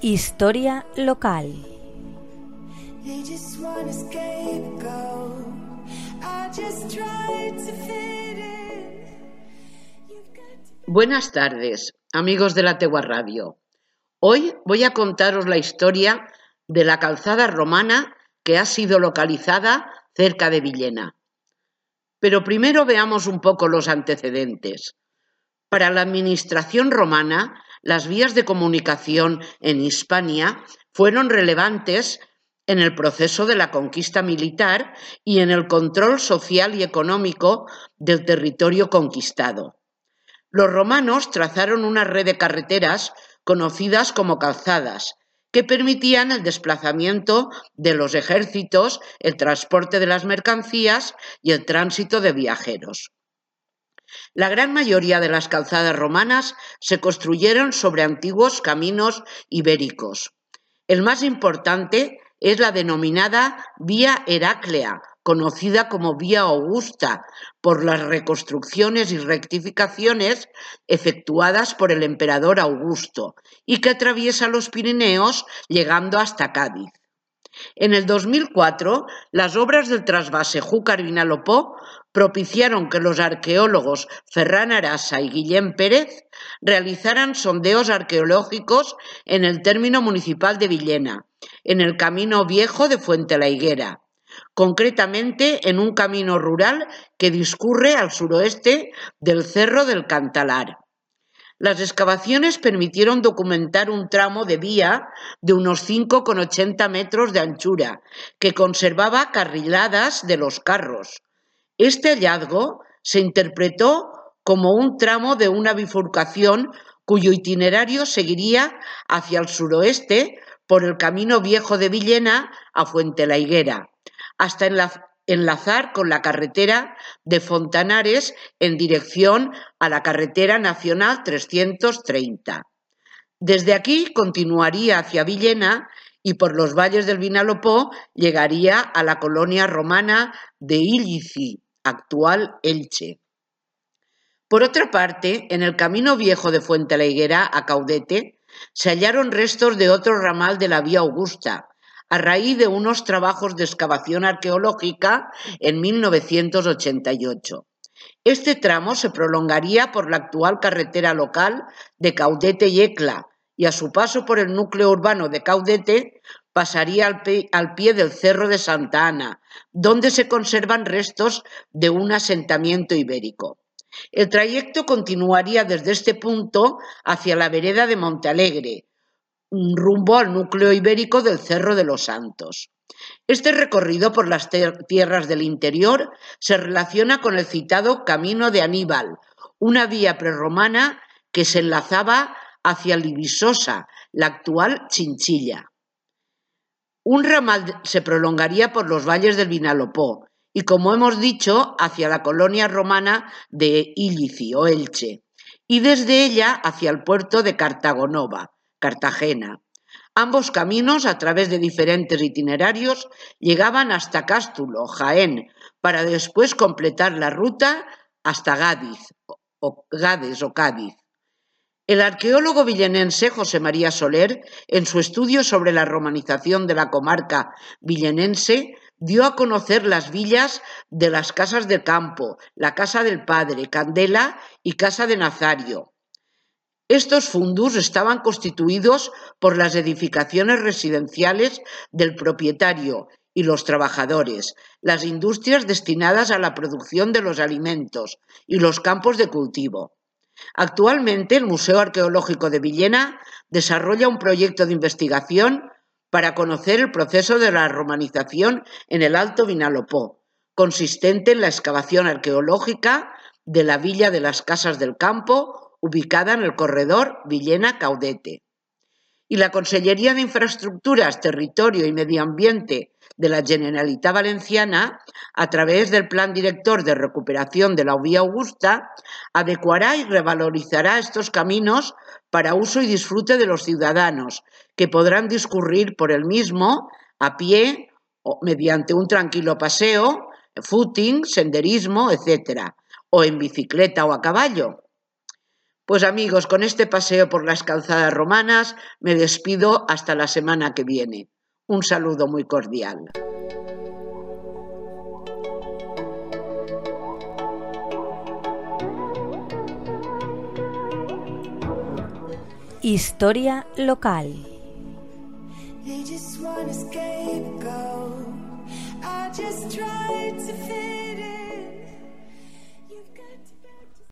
Historia local. Buenas tardes, amigos de la Tegua Radio. Hoy voy a contaros la historia de la calzada romana que ha sido localizada cerca de Villena. Pero primero veamos un poco los antecedentes. Para la administración romana, las vías de comunicación en Hispania fueron relevantes en el proceso de la conquista militar y en el control social y económico del territorio conquistado. Los romanos trazaron una red de carreteras conocidas como calzadas, que permitían el desplazamiento de los ejércitos, el transporte de las mercancías y el tránsito de viajeros. La gran mayoría de las calzadas romanas se construyeron sobre antiguos caminos ibéricos. El más importante es la denominada Vía Heráclea, conocida como Vía Augusta, por las reconstrucciones y rectificaciones efectuadas por el emperador Augusto y que atraviesa los Pirineos llegando hasta Cádiz. En el 2004, las obras del trasvase Júcar-Vinalopó propiciaron que los arqueólogos Ferran Arasa y Guillem Pérez realizaran sondeos arqueológicos en el término municipal de Villena, en el camino viejo de Fuente la Higuera, concretamente en un camino rural que discurre al suroeste del Cerro del Cantalar. Las excavaciones permitieron documentar un tramo de vía de unos 5,80 metros de anchura, que conservaba carriladas de los carros. Este hallazgo se interpretó como un tramo de una bifurcación cuyo itinerario seguiría hacia el suroeste por el camino viejo de Villena a Fuente la Higuera, hasta enlazar con la carretera de Fontanares en dirección a la carretera nacional 330. Desde aquí continuaría hacia Villena y por los valles del Vinalopó llegaría a la colonia romana de Illici, actual Elche. Por otra parte, en el camino viejo de Fuente la Higuera a Caudete se hallaron restos de otro ramal de la vía Augusta, a raíz de unos trabajos de excavación arqueológica en 1988. Este tramo se prolongaría por la actual carretera local de Caudete y Ecla y a su paso por el núcleo urbano de Caudete pasaría al pie, del Cerro de Santa Ana, donde se conservan restos de un asentamiento ibérico. El trayecto continuaría desde este punto hacia la vereda de Montealegre, rumbo al núcleo ibérico del Cerro de los Santos. Este recorrido por las tierras del interior se relaciona con el citado Camino de Aníbal, una vía prerromana que se enlazaba hacia Libisosa, la actual Chinchilla. Un ramal se prolongaría por los valles del Vinalopó y, como hemos dicho, hacia la colonia romana de Ilici o Elche, y desde ella hacia el puerto de Cartagonova, Cartagena. Ambos caminos, a través de diferentes itinerarios, llegaban hasta Cástulo, Jaén, para después completar la ruta hasta Gadiz, o Gades o Cádiz. El arqueólogo villenense José María Soler, en su estudio sobre la romanización de la comarca villenense, dio a conocer las villas de las casas del campo, la casa del padre, Candela y casa de Nazario. Estos fundus estaban constituidos por las edificaciones residenciales del propietario y los trabajadores, las industrias destinadas a la producción de los alimentos y los campos de cultivo. Actualmente el Museo Arqueológico de Villena desarrolla un proyecto de investigación para conocer el proceso de la romanización en el Alto Vinalopó, consistente en la excavación arqueológica de la Villa de las Casas del Campo ubicada en el corredor Villena-Caudete. Y la Consellería de Infraestructuras, Territorio y Medio Ambiente de la Generalitat Valenciana, a través del Plan Director de Recuperación de la Vía Augusta, adecuará y revalorizará estos caminos para uso y disfrute de los ciudadanos, que podrán discurrir por el mismo a pie o mediante un tranquilo paseo, footing, senderismo, etc., o en bicicleta o a caballo. Pues amigos, con este paseo por las calzadas romanas me despido hasta la semana que viene. Un saludo muy cordial. Historia local. just tried to fit